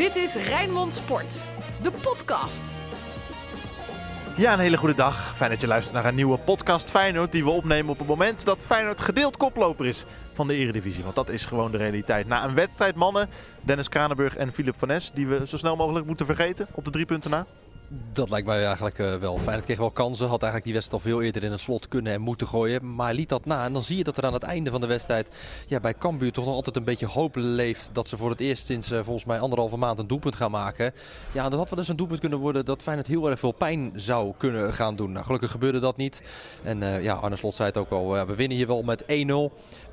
Dit is Rijnmond Sport, de podcast. Ja, een hele goede dag. Fijn dat je luistert naar een nieuwe podcast Feyenoord die we opnemen op het moment dat Feyenoord gedeeld koploper is van de Eredivisie. Want dat is gewoon de realiteit. Na een wedstrijd mannen, Dennis Kranenburg en Philip van Nes, die we zo snel mogelijk moeten vergeten op de drie punten na. Dat lijkt mij eigenlijk uh, wel. Feyenoord kreeg wel kansen. Had eigenlijk die wedstrijd al veel eerder in een slot kunnen en moeten gooien. Maar liet dat na. En dan zie je dat er aan het einde van de wedstrijd ja, bij Cambuur toch nog altijd een beetje hoop leeft. Dat ze voor het eerst sinds uh, volgens mij anderhalve maand een doelpunt gaan maken. Ja, dat had wel eens een doelpunt kunnen worden dat Feyenoord heel erg veel pijn zou kunnen gaan doen. Nou, gelukkig gebeurde dat niet. En uh, ja, Arne Slot zei het ook al. we winnen hier wel met 1-0.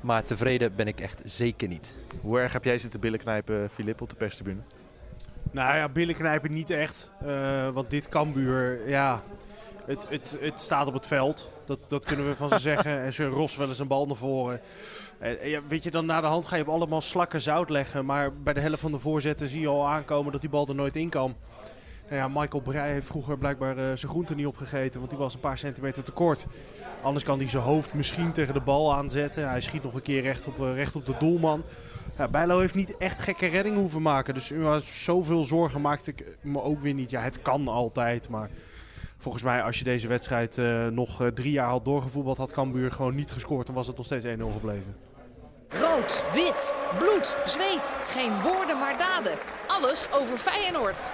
Maar tevreden ben ik echt zeker niet. Hoe erg heb jij zitten billen knijpen, Filip, op de perstribune? Nou ja, billen knijpen niet echt. Uh, want dit Cambuur, ja, het, het, het staat op het veld. Dat, dat kunnen we van ze zeggen. En ze ros wel eens een bal naar voren. Uh, ja, weet je, dan na de hand ga je op allemaal slakken zout leggen. Maar bij de helft van de voorzetten zie je al aankomen dat die bal er nooit in kan. Nou ja, Michael Breij heeft vroeger blijkbaar uh, zijn groente niet opgegeten, want die was een paar centimeter te kort. Anders kan hij zijn hoofd misschien tegen de bal aanzetten. Hij schiet nog een keer recht op, uh, recht op de doelman. Ja, Bijlo heeft niet echt gekke redding hoeven maken. Dus uh, zoveel zorgen maakte ik me ook weer niet. Ja, het kan altijd, maar volgens mij als je deze wedstrijd nog drie jaar had doorgevoetbald, had Cambuur gewoon niet gescoord. Dan was het nog steeds 1-0 gebleven. Rood, wit, bloed, zweet. Geen woorden maar daden. Alles over Feyenoord.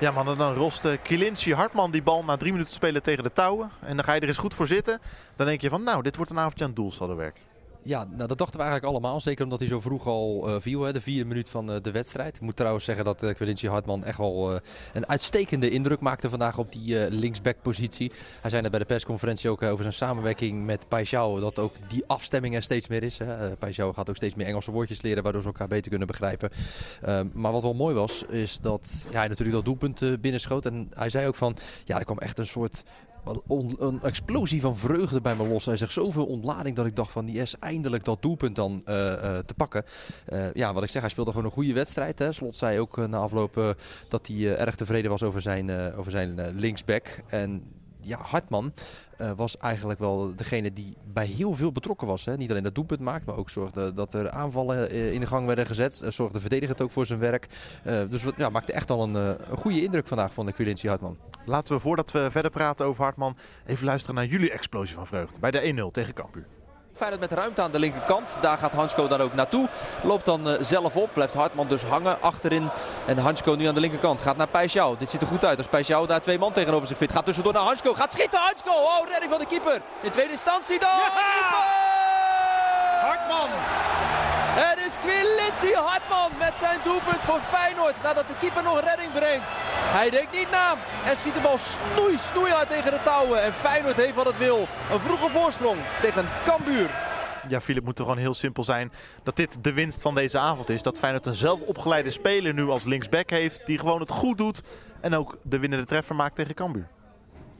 Ja man, dan rost uh, Kilinci Hartman die bal na drie minuten spelen tegen de touwen. En dan ga je er eens goed voor zitten. Dan denk je van nou, dit wordt een avondje aan doelsaldowerk. Ja, nou, dat dachten we eigenlijk allemaal. Zeker omdat hij zo vroeg al uh, viel, hè, de vierde minuut van uh, de wedstrijd. Ik moet trouwens zeggen dat uh, Hartman echt wel een uitstekende indruk maakte vandaag op die linksback-positie. Hij zei net bij de persconferentie ook over zijn samenwerking met Paixão dat ook die afstemming er steeds meer is. Hè. Gaat ook steeds meer Engelse woordjes leren, waardoor ze elkaar beter kunnen begrijpen. Ehm, maar wat wel mooi was, is dat ja, hij natuurlijk dat doelpunt binnenschoot. En hij zei ook van, ja, er kwam echt een soort een, explosie van vreugde bij me los. Hij zegt zoveel ontlading dat ik dacht van die is eindelijk dat doelpunt dan uh, uh, te pakken. Uh, ja, wat ik zeg, hij speelde gewoon een goede wedstrijd. Hè. Slot zei ook na afloop dat hij erg tevreden was over zijn, over zijn linksback. En ja, Hartman uh, was eigenlijk wel degene die bij heel veel betrokken was. Hè. Niet alleen dat doelpunt maakt, maar ook zorgde dat er aanvallen uh, in de gang werden gezet. Uh, zorgde de verdediger ook voor zijn werk. dus ja, maakte echt al een, een, goede indruk vandaag van de Quilinci Hartman. Laten we voordat we verder praten over Hartman even luisteren naar jullie explosie van vreugde bij de 1-0 tegen Cambuur. Feyenoord met ruimte aan de linkerkant. Daar gaat Hansko dan ook naartoe. Loopt dan uh, zelf op. Blijft Hartman dus hangen achterin. En Hansko nu aan de linkerkant. Gaat naar Peixau. Dit ziet er goed uit als Peixau daar twee man tegenover zich fit. Gaat tussendoor naar Hansko. Gaat schieten Hansko. Oh, redding van de keeper. In tweede instantie dan. Ja! Hartman. Het is Quilinci Hartman met zijn doelpunt voor Feyenoord. Nadat de keeper nog redding brengt. Hij denkt niet na. En schiet de bal snoei, snoeihard tegen de touwen. En Feyenoord heeft wat het wil. Een vroege voorsprong tegen Cambuur. Ja, Filip, moet er gewoon heel simpel zijn dat dit de winst van deze avond is. Dat Feyenoord een zelfopgeleide speler nu als linksback heeft. Die gewoon het goed doet. En ook de winnende treffer maakt tegen Cambuur.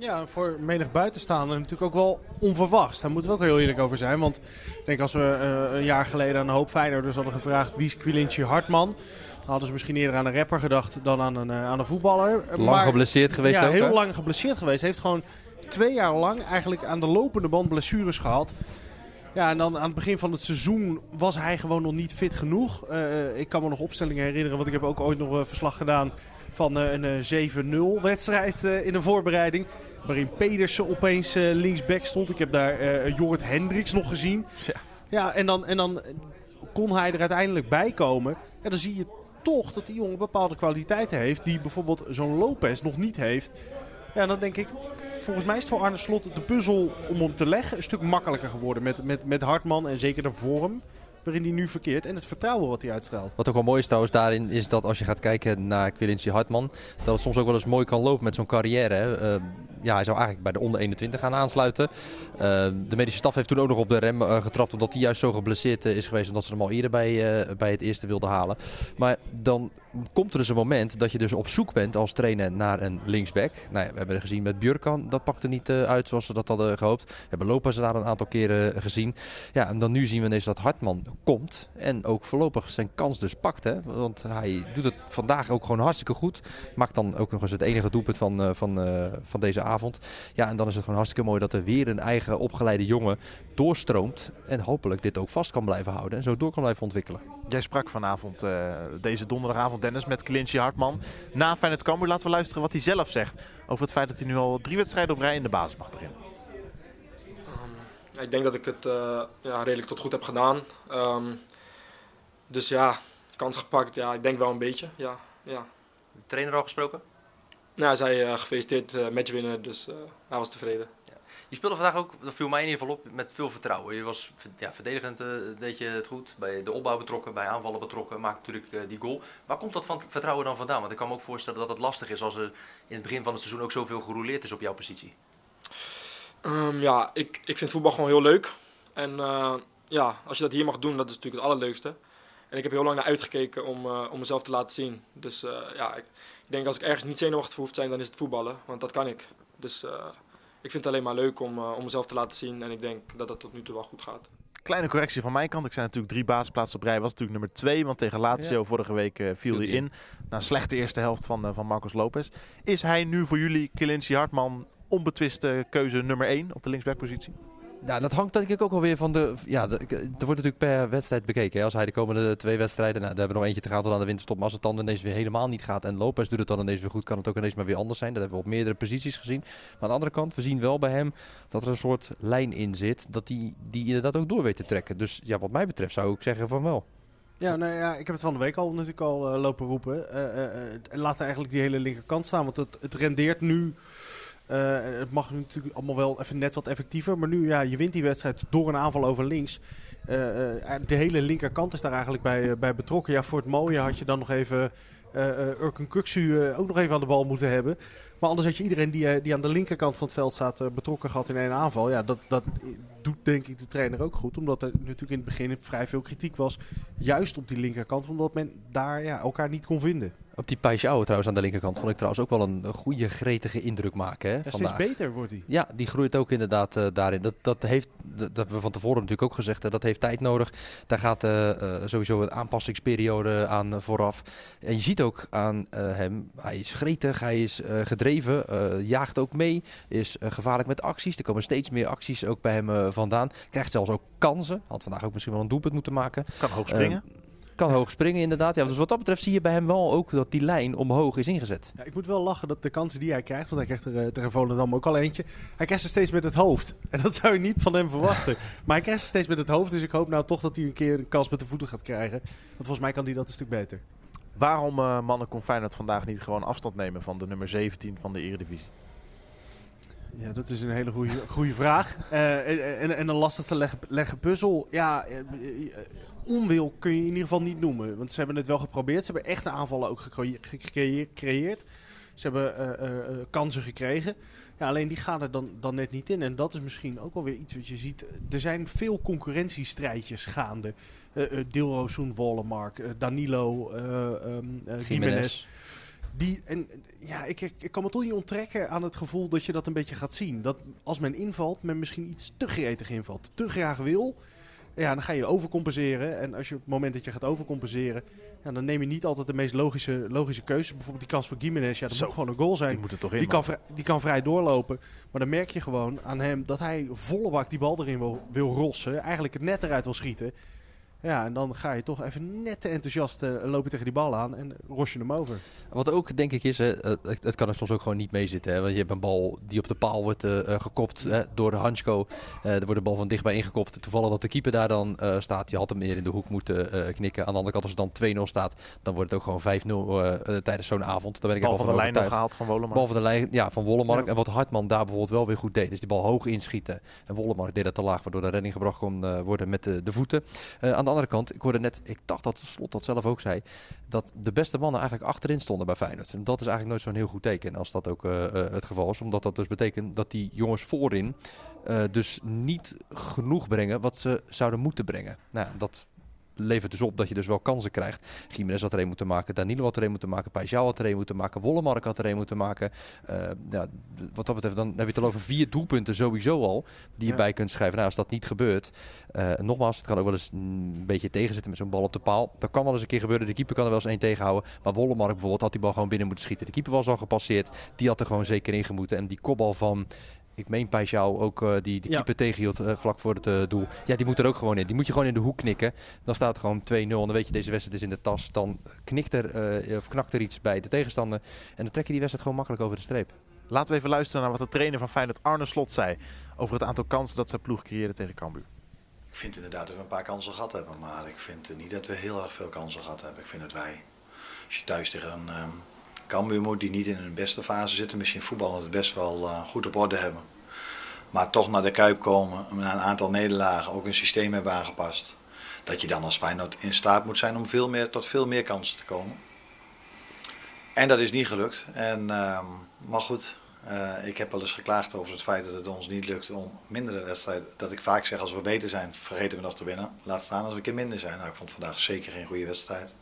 Ja, voor menig buitenstaander natuurlijk ook wel onverwachts. Daar moeten we ook heel eerlijk over zijn. Want ik denk als we uh, een jaar geleden aan een hoop Feyenoorders hadden gevraagd... wie is Quilinci Hartman? Dan hadden ze misschien eerder aan een rapper gedacht dan aan een, uh, aan een voetballer. Lang maar, geblesseerd geweest ja, ook, heel hè? lang geblesseerd geweest. Heeft gewoon twee jaar lang eigenlijk aan de lopende band blessures gehad. Ja, en dan aan het begin van het seizoen was hij gewoon nog niet fit genoeg. Uh, ik kan me nog opstellingen herinneren, want ik heb ook ooit nog een verslag gedaan van uh, een 7-0 wedstrijd uh, in de voorbereiding. Waarin Pedersen opeens linksback stond. Ik heb daar Jorrit Hendricks nog gezien. Ja, ja en, dan, en dan kon hij er uiteindelijk bij komen. En dan zie je toch dat die jongen bepaalde kwaliteiten heeft. Die bijvoorbeeld zo'n Lopez nog niet heeft. Ja, dan denk ik, volgens mij is het voor Arne Slot de puzzel om hem te leggen een stuk makkelijker geworden. Met, met, met Hartman en zeker de vorm waarin hij nu verkeert. En het vertrouwen wat hij uitstraalt. Wat ook wel mooi is trouwens daarin, is dat als je gaat kijken naar Quilinci Hartman, dat het soms ook wel eens mooi kan lopen met zo'n carrière. Hè. Uh, ja, hij zou eigenlijk bij de onder 21 gaan aansluiten. Uh, de medische staf heeft toen ook nog op de rem uh, getrapt, omdat hij juist zo geblesseerd is geweest, omdat ze hem al eerder bij, bij het eerste wilden halen. Maar dan komt er dus een moment dat je dus op zoek bent als trainer naar een linksback. Nou ja, we hebben gezien met Björkan, dat pakte niet uit zoals ze dat hadden gehoopt. We hebben Lopez daar een aantal keren gezien. Ja, en dan nu zien we ineens dat Hartman komt. En ook voorlopig zijn kans dus pakt. Hè? Want hij doet het vandaag ook gewoon hartstikke goed. Maakt dan ook nog eens het enige doelpunt van, uh, van, uh, van deze avond. Ja, en dan is het gewoon hartstikke mooi dat er weer een eigen opgeleide jongen doorstroomt. En hopelijk dit ook vast kan blijven houden. En zo door kan blijven ontwikkelen. Jij sprak vanavond, uh, deze donderdagavond, Dennis, met Clintje Hartman. Na Feyenoord Cambuur laten we luisteren wat hij zelf zegt. Over het feit dat hij nu al drie wedstrijden op rij in de basis mag beginnen. Ik denk dat ik het uh, ja, redelijk tot goed heb gedaan. Um, dus ja, kans gepakt. Ja, ik denk wel een beetje. Ja, ja. De trainer al gesproken? Nou, hij zei uh, gefeliciteerd uh, match winnen, dus hij was tevreden. Je speelde vandaag ook, dat viel mij in ieder geval op, met veel vertrouwen. Je was ja, verdedigend, deed je het goed. Bij de opbouw betrokken, bij aanvallen betrokken. Maakte natuurlijk die goal. Waar komt dat van vertrouwen dan vandaan? Want ik kan me ook voorstellen dat het lastig is als er in het begin van het seizoen ook zoveel gerouleerd is op jouw positie. Um, ja, ik, ik vind voetbal gewoon heel leuk. En uh, ja, als je dat hier mag doen, dat is natuurlijk het allerleukste. En ik heb heel lang naar uitgekeken om, om mezelf te laten zien. Dus ja, ik, ik, denk als ik ergens niet zenuwachtig voor hoef te zijn, dan is het voetballen. Want dat kan ik. Dus ik vind het alleen maar leuk om, uh, om mezelf te laten zien. En ik denk dat dat tot nu toe wel goed gaat. Kleine correctie van mijn kant. Ik zei natuurlijk drie basisplaatsen op rij. Was natuurlijk nummer twee. Want tegen Lazio ja. vorige week uh, viel hij in. Na een slechte eerste helft van, uh, van Marcos Lopez. Is hij nu voor jullie, Kilinci Hartman, onbetwiste keuze nummer één op de linksbackpositie? Ja, dat hangt denk ik ook alweer van de. Ja, de, er wordt natuurlijk per wedstrijd bekeken. Hè. Als hij de komende twee wedstrijden. Nou, daar hebben we nog eentje te gaan tot aan de winterstop. Maar als het dan ineens weer helemaal niet gaat. En Lopez doet het dan ineens weer goed. Kan het ook ineens maar weer anders zijn. Dat hebben we op meerdere posities gezien. Maar aan de andere kant, we zien wel bij hem dat er een soort lijn in zit. Dat die, die inderdaad ook door weet te trekken. Dus ja, wat mij betreft zou ik zeggen van wel. Ja, nou ja, ik heb het van de week al natuurlijk al uh, lopen roepen. Uh, uh, laat eigenlijk die hele linkerkant staan. Want het, het rendeert nu. Uh, het mag natuurlijk allemaal wel even net wat effectiever. Maar nu, ja, je wint die wedstrijd door een aanval over links. Uh, uh, de hele linkerkant is daar eigenlijk bij, bij betrokken. Ja, voor het mooie had je dan nog even Urken Kuksu ook nog even aan de bal moeten hebben. Maar anders had je iedereen die, die aan de linkerkant van het veld staat betrokken gehad in één aanval. Ja, dat, dat doet denk ik de trainer ook goed. Omdat er natuurlijk in het begin vrij veel kritiek was. Juist op die linkerkant. Omdat men daar ja, elkaar niet kon vinden. Op die Paixão trouwens aan de linkerkant vond ik trouwens ook wel een goede gretige indruk maken. Hè, ja, steeds beter wordt hij. Ja, die groeit ook inderdaad uh, daarin. Dat, dat, heeft, dat, hebben we van tevoren natuurlijk ook gezegd. Hè, dat heeft tijd nodig. Daar gaat uh, uh, sowieso een aanpassingsperiode aan vooraf. En je ziet ook aan hem, hij is gretig, hij is gedreven, jaagt ook mee, is gevaarlijk met acties. Er komen steeds meer acties ook bij hem vandaan. Krijgt zelfs ook kansen. Had vandaag ook misschien wel een doelpunt moeten maken. Kan hoog springen kan hoog springen inderdaad. Ja, dus wat dat betreft zie je bij hem wel ook dat die lijn omhoog is ingezet. Ja, ik moet wel lachen dat de kansen die hij krijgt, want hij krijgt er uh, tegen Volendam ook al eentje. Hij krijgt ze steeds met het hoofd. En dat zou je niet van hem verwachten. maar hij krijgt ze steeds met het hoofd, dus ik hoop nou toch dat hij een keer een kans met de voeten gaat krijgen. Want volgens mij kan hij dat een stuk beter. Waarom, uh, mannen, kon Feyenoord vandaag niet gewoon afstand nemen van de nummer 17 van de Eredivisie? Ja, dat is een hele goede vraag. Uh, en, en, een lastig te leggen, leggen puzzel. Ja, onwil kun je in ieder geval niet noemen. Want ze hebben het wel geprobeerd. Ze hebben echte aanvallen ook gecreëerd. Ze hebben uh, uh, kansen gekregen. Ja, alleen die gaan er dan, dan net niet in. En dat is misschien ook wel weer iets wat je ziet. Er zijn veel concurrentiestrijdjes gaande. Uh, Dilrosun, Wollemark, Danilo, um, Jiménez. Die, en, ja, ik, ik kan me toch niet onttrekken aan het gevoel dat je dat een beetje gaat zien. Dat als men invalt, men misschien iets te gretig invalt. Te graag wil. Ja, dan ga je overcompenseren. En als je op het moment dat je gaat overcompenseren, ja, dan neem je niet altijd de meest logische, logische keuze. Bijvoorbeeld die kans voor Gimenez, ja, dat Zo, moet gewoon een goal zijn. Die, moet er toch in, die, kan vrij, die kan vrij doorlopen. Maar dan merk je gewoon aan hem dat hij volle bak die bal erin wil, wil rossen. Eigenlijk het net eruit wil schieten. Ja, en dan ga je toch even net te enthousiast uh, lopen tegen die bal aan en ros je hem over. Wat ook denk ik is, hè, het, het kan er soms ook gewoon niet mee zitten. Hè, want je hebt een bal die op de paal wordt uh, gekopt hè, door de Hansko. Uh, er wordt de bal van dichtbij ingekopt. Toevallig dat de keeper daar dan staat. Je had hem meer in de hoek moeten knikken. Aan de andere kant als het dan 2-0 staat, dan wordt het ook gewoon 5-0 tijdens zo'n avond. Dan ben ik bal van de lijn gehaald van Wollemark. Bal van de lijn, ja, van Wollemark. Ja. En wat Hartman daar bijvoorbeeld wel weer goed deed, is die bal hoog inschieten. En Wollemark deed dat te laag, waardoor de redding gebracht kon worden met de, de voeten. aan de andere kant, ik hoorde net ik dacht dat Slot dat zelf ook zei, dat de beste mannen eigenlijk achterin stonden bij Feyenoord. En dat is eigenlijk nooit zo'n heel goed teken als dat ook uh, uh, het geval is. Omdat dat dus betekent dat die jongens voorin uh, dus niet genoeg brengen wat ze zouden moeten brengen. Nou, dat levert dus op dat je dus wel kansen krijgt. Jiménez had er een moeten maken, Danilo had er een moeten maken, Pajal had er een moeten maken, Wollemark had er een moeten maken. Uh, ja, wat dat betreft, dan heb je het al over vier doelpunten sowieso al die je bij kunt schrijven. Nou, als dat niet gebeurt, uh, nogmaals, het kan ook wel eens een beetje tegenzitten met zo'n bal op de paal. Dat kan wel eens een keer gebeuren. De keeper kan er wel eens één tegenhouden. Maar Wollemark bijvoorbeeld had die bal gewoon binnen moeten schieten. De keeper was al gepasseerd. Die had er gewoon zeker in gemoeten. En die kopbal van ik meen Pijsjouw ook uh, die de keeper ja. tegenhield uh, vlak voor het uh, doel. Ja, die moet er ook gewoon in. Die moet je gewoon in de hoek knikken. Dan staat het gewoon 2-0 en dan weet je deze wedstrijd is in de tas. Dan knikt er, of knakt er iets bij de tegenstander. En dan trek je die wedstrijd gewoon makkelijk over de streep. Laten we even luisteren naar wat de trainer van Feyenoord Arne Slot zei over het aantal kansen dat zijn ploeg creëerde tegen Cambuur. Ik vind inderdaad dat we een paar kansen gehad hebben, maar ik vind niet dat we heel erg veel kansen gehad hebben. Ik vind dat wij, als je thuis tegen een um, Cambuur moet die niet in hun beste fase zitten, misschien voetballen het best wel uh, goed op orde hebben. Maar toch naar de Kuip komen, na een aantal nederlagen ook een systeem hebben aangepast. Dat je dan als Feyenoord in staat moet zijn om veel meer, tot veel meer kansen te komen. En dat is niet gelukt. En, uh, maar goed, uh, ik heb wel eens geklaagd over het feit dat het ons niet lukt om mindere wedstrijden. Dat ik vaak zeg als we beter zijn, vergeten we nog te winnen. Laat staan als we een keer minder zijn. Nou, ik vond vandaag zeker geen goede wedstrijd.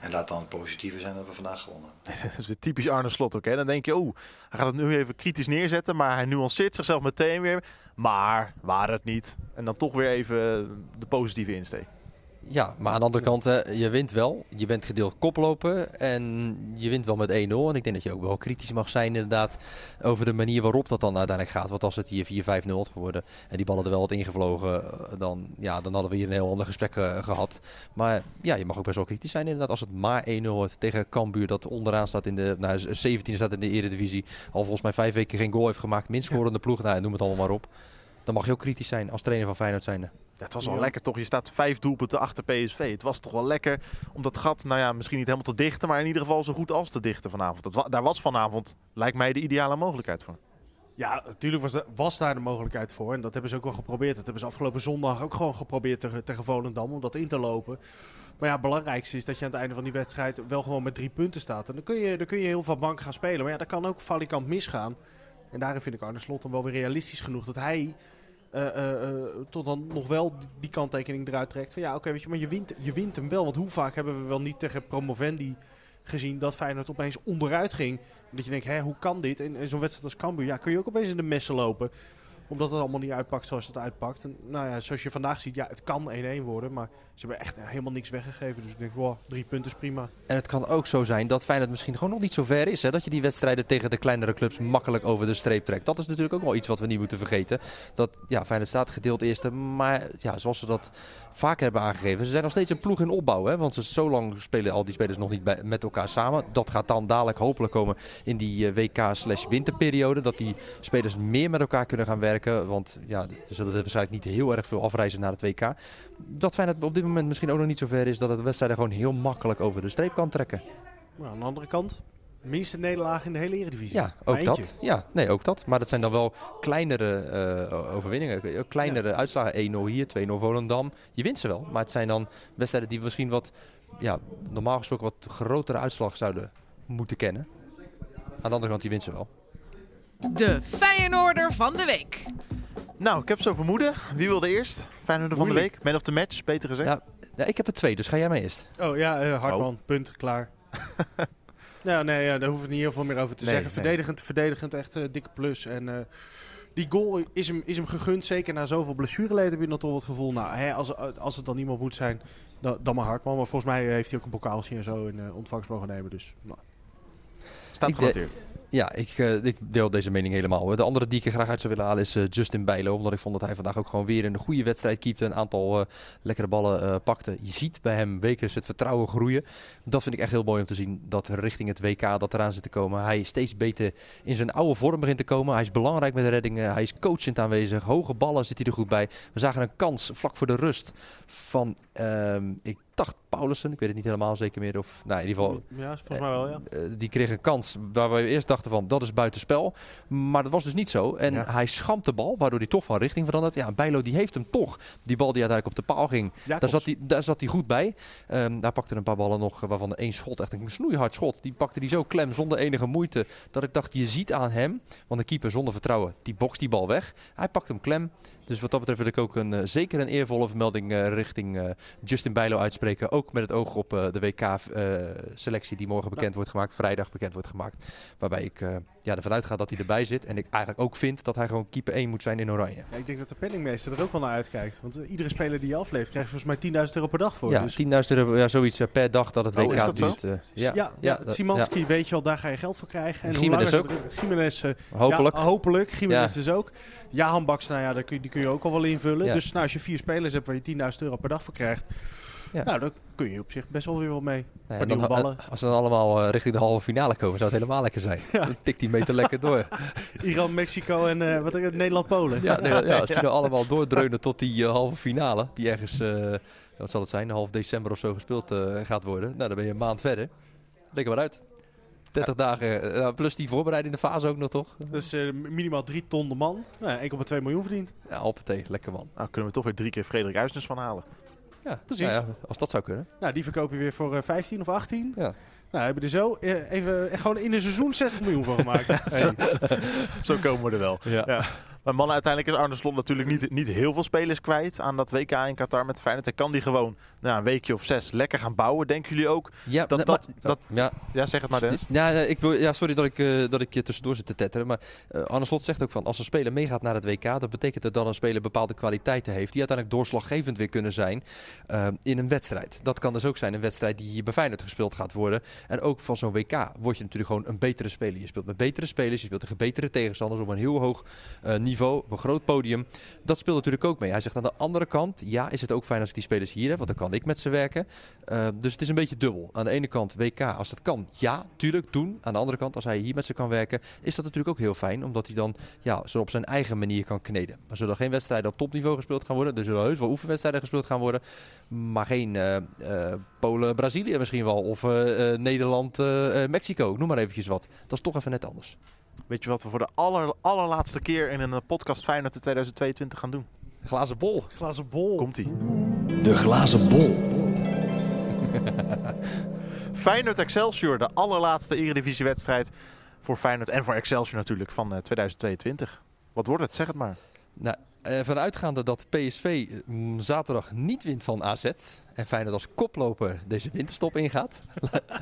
En laat dan het positieve zijn dat we vandaag gewonnen. dat is typisch Arne Slot ook. Hè? Dan denk je, oh, hij gaat het nu even kritisch neerzetten. Maar hij nuanceert zichzelf meteen weer. Maar waren het niet. En dan toch weer even de positieve insteek. Ja, maar aan de andere kant, hè, je wint wel. Je bent gedeeld koplopen en je wint wel met 1-0. En ik denk dat je ook wel kritisch mag zijn inderdaad over de manier waarop dat dan uiteindelijk gaat. Want als het hier 4-5-0 had geworden en die ballen er wel had ingevlogen, dan, ja, dan hadden we hier een heel ander gesprek uh, gehad. Maar ja, je mag ook best wel kritisch zijn inderdaad. Als het maar 1-0 wordt tegen Cambuur dat onderaan staat in de, nou, 17 staat in de eredivisie. Al volgens mij vijf weken geen goal heeft gemaakt. Minst scorende ploeg, nou, noem het allemaal maar op. Dan mag je ook kritisch zijn als trainer van Feyenoord zijnde. Ja, het was wel lekker toch. Je staat vijf doelpunten achter PSV. Het was toch wel lekker om dat gat, nou ja, misschien niet helemaal te dichten, maar in ieder geval zo goed als te dichten vanavond. Dat wa daar was vanavond, lijkt mij, de ideale mogelijkheid voor. Ja, natuurlijk was, de, was daar de mogelijkheid voor. En dat hebben ze ook wel geprobeerd. Dat hebben ze afgelopen zondag ook gewoon geprobeerd tegen, tegen Volendam om dat in te lopen. Maar ja, het belangrijkste is dat je aan het einde van die wedstrijd wel gewoon met drie punten staat. En dan kun je, dan kun je heel veel bank gaan spelen. Maar ja, dat kan ook valikant misgaan. En daarin vind ik Arne Slot dan wel weer realistisch genoeg dat hij uh, uh, tot dan nog wel die kanttekening eruit trekt. Van ja, oké, weet je, maar je wint, je wint hem wel. Want hoe vaak hebben we wel niet tegen Promovendi gezien dat Feyenoord opeens onderuit ging. Dat je denkt, hè, hoe kan dit? En, en zo'n wedstrijd als Cambuur, ja, kun je ook opeens in de messen lopen omdat het allemaal niet uitpakt zoals het uitpakt. En, nou ja, zoals je vandaag ziet, ja, het kan 1-1 worden. Maar ze hebben echt helemaal niks weggegeven. Dus ik denk, wow, drie punten is prima. En het kan ook zo zijn dat Feyenoord misschien gewoon nog niet zo ver is. Hè? Dat je die wedstrijden tegen de kleinere clubs makkelijk over de streep trekt. Dat is natuurlijk ook wel iets wat we niet moeten vergeten. Dat ja, Feyenoord staat gedeeld eerste. Maar ja, zoals ze dat vaak hebben aangegeven. Ze zijn nog steeds een ploeg in opbouw. Hè? Want ze, zo lang spelen al die spelers nog niet bij, met elkaar samen. Dat gaat dan dadelijk hopelijk komen in die uh, WK-winterperiode. Dat die spelers meer met elkaar kunnen gaan werken. Want ja, er zullen waarschijnlijk niet heel erg veel afreizen naar het WK. Dat Feyenoord op dit moment misschien ook nog niet zo ver is dat het wedstrijden gewoon heel makkelijk over de streep kan trekken. Maar aan de andere kant, minste nederlaag in de hele Eredivisie. Ja, ook dat. Ja, nee, ook dat. Maar dat zijn dan wel kleinere uh, overwinningen. Kleinere ja. uitslagen. 1-0 hier, 2-0 Volendam. Je wint ze wel. Maar het zijn dan wedstrijden die misschien wat, ja, normaal gesproken wat grotere uitslag zouden moeten kennen. Aan de andere kant, je wint ze wel. De Feyenoorder van de week. Nou, ik heb zo vermoeden. Wie wilde eerst? Feyenoorder van de week? Man of the match, beter gezegd. Ja, ja, ik heb er twee, dus ga jij maar eerst. Oh ja, uh, Hartman. Oh. Punt, klaar. nou, nee, ja, daar hoeven we niet heel veel meer over te nee, zeggen. Verdedigend, nee. verdedigend echt uh, dikke plus. En uh, die goal is hem, is hem gegund. Zeker na zoveel blessureleden heb je dan toch het gevoel. Nou, hè, als, als het dan niemand moet zijn, dan, dan maar Hartman. Maar volgens mij heeft hij ook een bokaaltje en zo in ontvangst mogen nemen. Dus, nou. Staat genoteerd. Ja, ik, uh, ik, deel deze mening helemaal. De andere die ik er graag uit zou willen halen is uh, Justin Bijlo. Omdat ik vond dat hij vandaag ook gewoon weer een goede wedstrijd keepte. Een aantal uh, lekkere ballen pakte. Je ziet bij hem wekelijks het vertrouwen groeien. Dat vind ik echt heel mooi om te zien. Dat richting het WK dat eraan zit te komen. Hij steeds beter in zijn oude vorm begint te komen. Hij is belangrijk met de reddingen. Hij is coachend aanwezig. Hoge ballen zit hij er goed bij. We zagen een kans vlak voor de rust van, ehm, ik dacht Paulussen. Ik weet het niet helemaal zeker meer. Of, nou, in ieder geval. Ja, volgens mij wel, ja. Uh, die kreeg een kans waar we eerst dachten van dat is buitenspel. Maar dat was dus niet zo. En ja. hij schampt de bal, waardoor hij toch van richting verandert. Ja, Bijlo die heeft hem toch. Die bal die uiteindelijk op de paal ging, daar, zat hij, daar zat hij goed bij. Um, daar pakte een paar ballen nog, waarvan één schot, echt een snoeihard schot. Die pakte hij zo klem zonder enige moeite. Dat ik dacht, je ziet aan hem, want de keeper zonder vertrouwen, die bokst die bal weg. Hij pakt hem klem. Dus wat dat betreft wil ik ook een, eh, zeker een eervolle vermelding eh, richting eh, Justin Bijlo uitspreken. Ook met het oog op de WK-selectie die morgen bekend wordt gemaakt, vrijdag bekend wordt gemaakt. Waarbij ik ja, ervan uitga dat hij erbij zit. En ik eigenlijk ook vind dat hij gewoon keeper 1 moet zijn in Oranje. Ja, ik denk dat de penningmeester er ook wel naar uitkijkt. Want iedere speler die je afleeft krijgt volgens mij 10.000 euro per dag voor. Ja, dus 10.000 euro, ja, zoiets per dag dat het Oh, WK is dat zo? duurt. ja, ja, ja, dat- Simanski, weet je wel, daar ga je geld voor krijgen. En Gimenez er- Gimenez, Hopelijk. Hopelijk. Gimenez dus ook. Jahan Baks, nou ja, daar kun je, die kun je ook al wel invullen. Ja. Dus nou, als je vier spelers hebt waar je 10.000 euro per dag voor krijgt. Ja. Nou, dan kun je op zich best wel weer wel mee. Nou ja, dan, ballen. eh, als ze dan allemaal eh, richting de halve finale komen, zou het helemaal lekker zijn. Dan tikt die meter lekker door. Iran, Mexico en eh, wat er, Nederland-Polen. Ja, nee, ja, als die nou allemaal doordreunen tot die halve finale, die ergens, wat zal het zijn, half december of zo gespeeld gaat worden. Nou, dan ben je een maand verder. Reken maar uit. 30 dagen, eh, nou, plus die voorbereidende fase ook nog toch? Dus eh, minimaal 3 ton de man. Nou, 1,2 miljoen verdiend. Ja, hoppatee, lekker man. Nou, kunnen we toch weer drie keer Frederik Uisnes van halen. Ja, Precies. nou ja, als dat zou kunnen. Nou, die verkoop je weer voor eh, 15 of 18. Ja. Nou, hebben we er zo eh, even eh, gewoon in een seizoen 60 miljoen van gemaakt. Hey. Zo komen we er wel. Ja. Maar mannen, uiteindelijk is Arne Slot natuurlijk niet, niet heel veel spelers kwijt aan dat WK in Qatar met Feyenoord. Hij kan die gewoon nou, een weekje of zes lekker gaan bouwen. Denken jullie ook? Ja, Dat- dat- maar- dat- ja, Ja, zeg het maar Dennis. Ja, ik wil, ja, sorry dat ik, eh, dat ik je tussendoor zit te tetteren. Maar eh Arne Slot zegt ook van als een speler meegaat naar het WK, dat betekent dat dan een speler bepaalde kwaliteiten heeft. Die uiteindelijk doorslaggevend weer kunnen zijn eh, in een wedstrijd. Dat kan dus ook zijn een wedstrijd die hier bij Feyenoord gespeeld gaat worden. En ook van zo'n WK word je natuurlijk gewoon een betere speler. Je speelt met betere spelers, je speelt tegen betere tegenstanders op een heel hoog eh, op een groot podium. Dat speelt natuurlijk ook mee. Hij zegt aan de andere kant, ja, is het ook fijn als ik die spelers hier heb, want dan kan ik met ze werken. Uh, dus het is een beetje dubbel. Aan de ene kant WK, als dat kan, ja, tuurlijk, doen. Aan de andere kant, als hij hier met ze kan werken, is dat natuurlijk ook heel fijn. Omdat hij dan ja, zo op zijn eigen manier kan kneden. Er zullen geen wedstrijden op topniveau gespeeld gaan worden. Er zullen heus wel oefenwedstrijden gespeeld gaan worden. Maar geen uh, uh, Polen-Brazilië misschien wel. Of Nederland-Mexico. Noem maar eventjes wat. Dat is toch even net anders. Weet je wat we voor de aller, allerlaatste keer in een podcast Feyenoord in 2022 gaan doen? Glazen bol. Glazen bol. Komt-ie. De glazen bol. Feyenoord Excelsior, de allerlaatste eredivisiewedstrijd voor Feyenoord en voor Excelsior natuurlijk van uh, 2022. Wat wordt het? Zeg het maar. Nou, uh, vanuitgaande dat PSV mm, zaterdag niet wint van AZ en Feyenoord als koploper deze winterstop ingaat.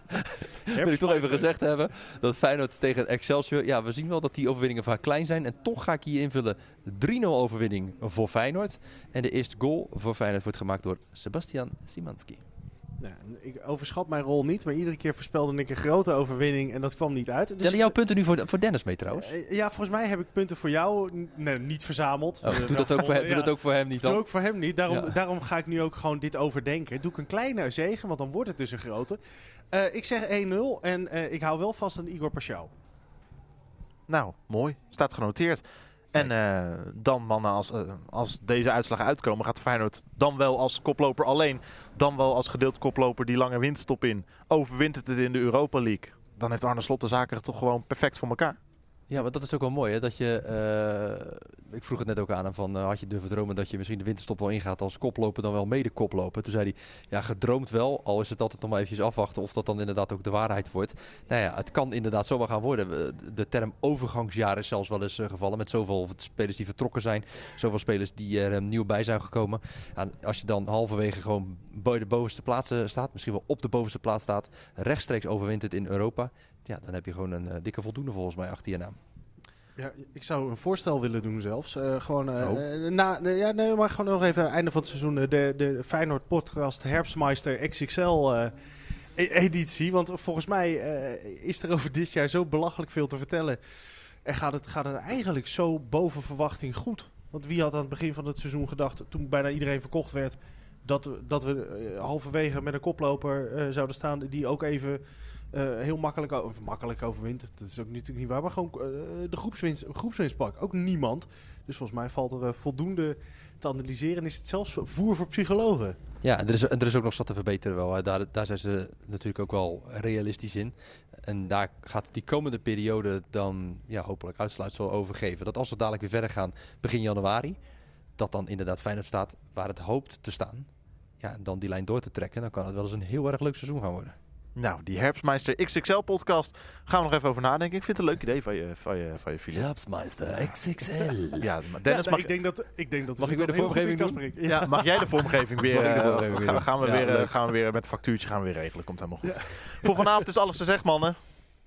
wil ik toch even gezegd hebben dat Feyenoord tegen Excelsior, ja we zien wel dat die overwinningen vaak klein zijn en toch ga ik hier invullen 3-0 overwinning voor Feyenoord en de eerste goal voor Feyenoord wordt gemaakt door Sebastian Simanski. Ja, ik overschat mijn rol niet, maar iedere keer voorspelde ik een grote overwinning en dat kwam niet uit. Dus Tellen jouw punten nu voor, voor Dennis mee trouwens? Uh, ja, volgens mij heb ik punten voor jou nee, niet verzameld. Oh, doe, dat ook voor hem, ja, doe dat ook voor hem niet dan? Doe ook voor hem niet. Daarom, ja. daarom ga ik nu ook gewoon dit overdenken. Doe ik een kleine zegen, want dan wordt het dus een grote. Uh, ik zeg 1-0 en uh, ik hou wel vast aan Igor Paschal. Nou, mooi. Staat genoteerd. En uh, dan mannen, als, uh, als deze uitslagen uitkomen, gaat Feyenoord dan wel als koploper alleen, dan wel als gedeeld koploper die lange winststop in, overwint het in de Europa League. Dan heeft Arne Slot de zaken toch gewoon perfect voor elkaar. Ja, maar dat is ook wel mooi, hè? Dat je, uh, ik vroeg het net ook aan hem van, uh, had je durven dromen dat je misschien de winterstop wel ingaat als koploper dan wel mede koploper? Toen zei hij, ja, gedroomd wel, al is het altijd nog maar eventjes afwachten of dat dan inderdaad ook de waarheid wordt. Nou ja, het kan inderdaad zomaar gaan worden. De term overgangsjaar is zelfs wel eens uh, gevallen met zoveel spelers die vertrokken zijn, zoveel spelers die er nieuw bij zijn gekomen. Ja, als je dan halverwege gewoon bij de bovenste plaatsen staat, misschien wel op de bovenste plaats staat, rechtstreeks overwint het in Europa, ja, dan heb je gewoon een uh, dikke voldoende volgens mij achter je naam. Ja, ik zou een voorstel willen doen zelfs. Uh, gewoon, uh, oh. na, ja, nee, maar gewoon nog even einde van het seizoen de, de Feyenoord podcast Herbstmeister XXL e editie. Want volgens mij is er over dit jaar zo belachelijk veel te vertellen. En gaat het, gaat het eigenlijk zo boven verwachting goed. Want wie had aan het begin van het seizoen gedacht, toen bijna iedereen verkocht werd, dat, dat we halverwege met een koploper zouden staan die ook even... Uh, heel makkelijk, of makkelijk overwint. Dat is ook natuurlijk niet waar. Maar gewoon uh, de groepswinst, groepswinst pak. Ook niemand. Dus volgens mij valt er uh, voldoende te analyseren. Is het zelfs voer voor psychologen. Ja, en er is, er is ook nog zat te verbeteren wel. Daar, daar zijn ze natuurlijk ook wel realistisch in. En daar gaat die komende periode dan ja, hopelijk uitsluitsel over geven. Dat als we dadelijk weer verder gaan begin januari. Dat dan inderdaad Feyenoord staat waar het hoopt te staan. Ja, en dan die lijn door te trekken. Dan kan het wel eens een heel erg leuk seizoen gaan worden. Nou, die Herbstmeister XXL-podcast gaan we nog even over nadenken. Ik vind het een leuk idee van je, van je, van je Filip. Japsmeister XXL. Ja, Dennis, Ja, mag, ik, denk dat, ik denk dat Mag ik weer de vormgeving doen? ja, mag jij de vormgeving weer... De eh, vormgeving gaan, we Ja, weer eh, gaan we weer met factuurtje gaan we weer regelen. Komt helemaal goed. Voor vanavond is alles gezegd, mannen.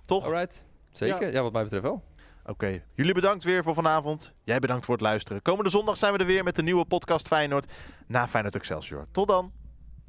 Toch? Alright. Zeker. Ja. wat mij betreft wel. Oké, jullie bedankt weer voor vanavond. Jij bedankt voor het luisteren. Komende zondag zijn we er weer met de nieuwe podcast Feyenoord na Feyenoord Excelsior. Tot dan.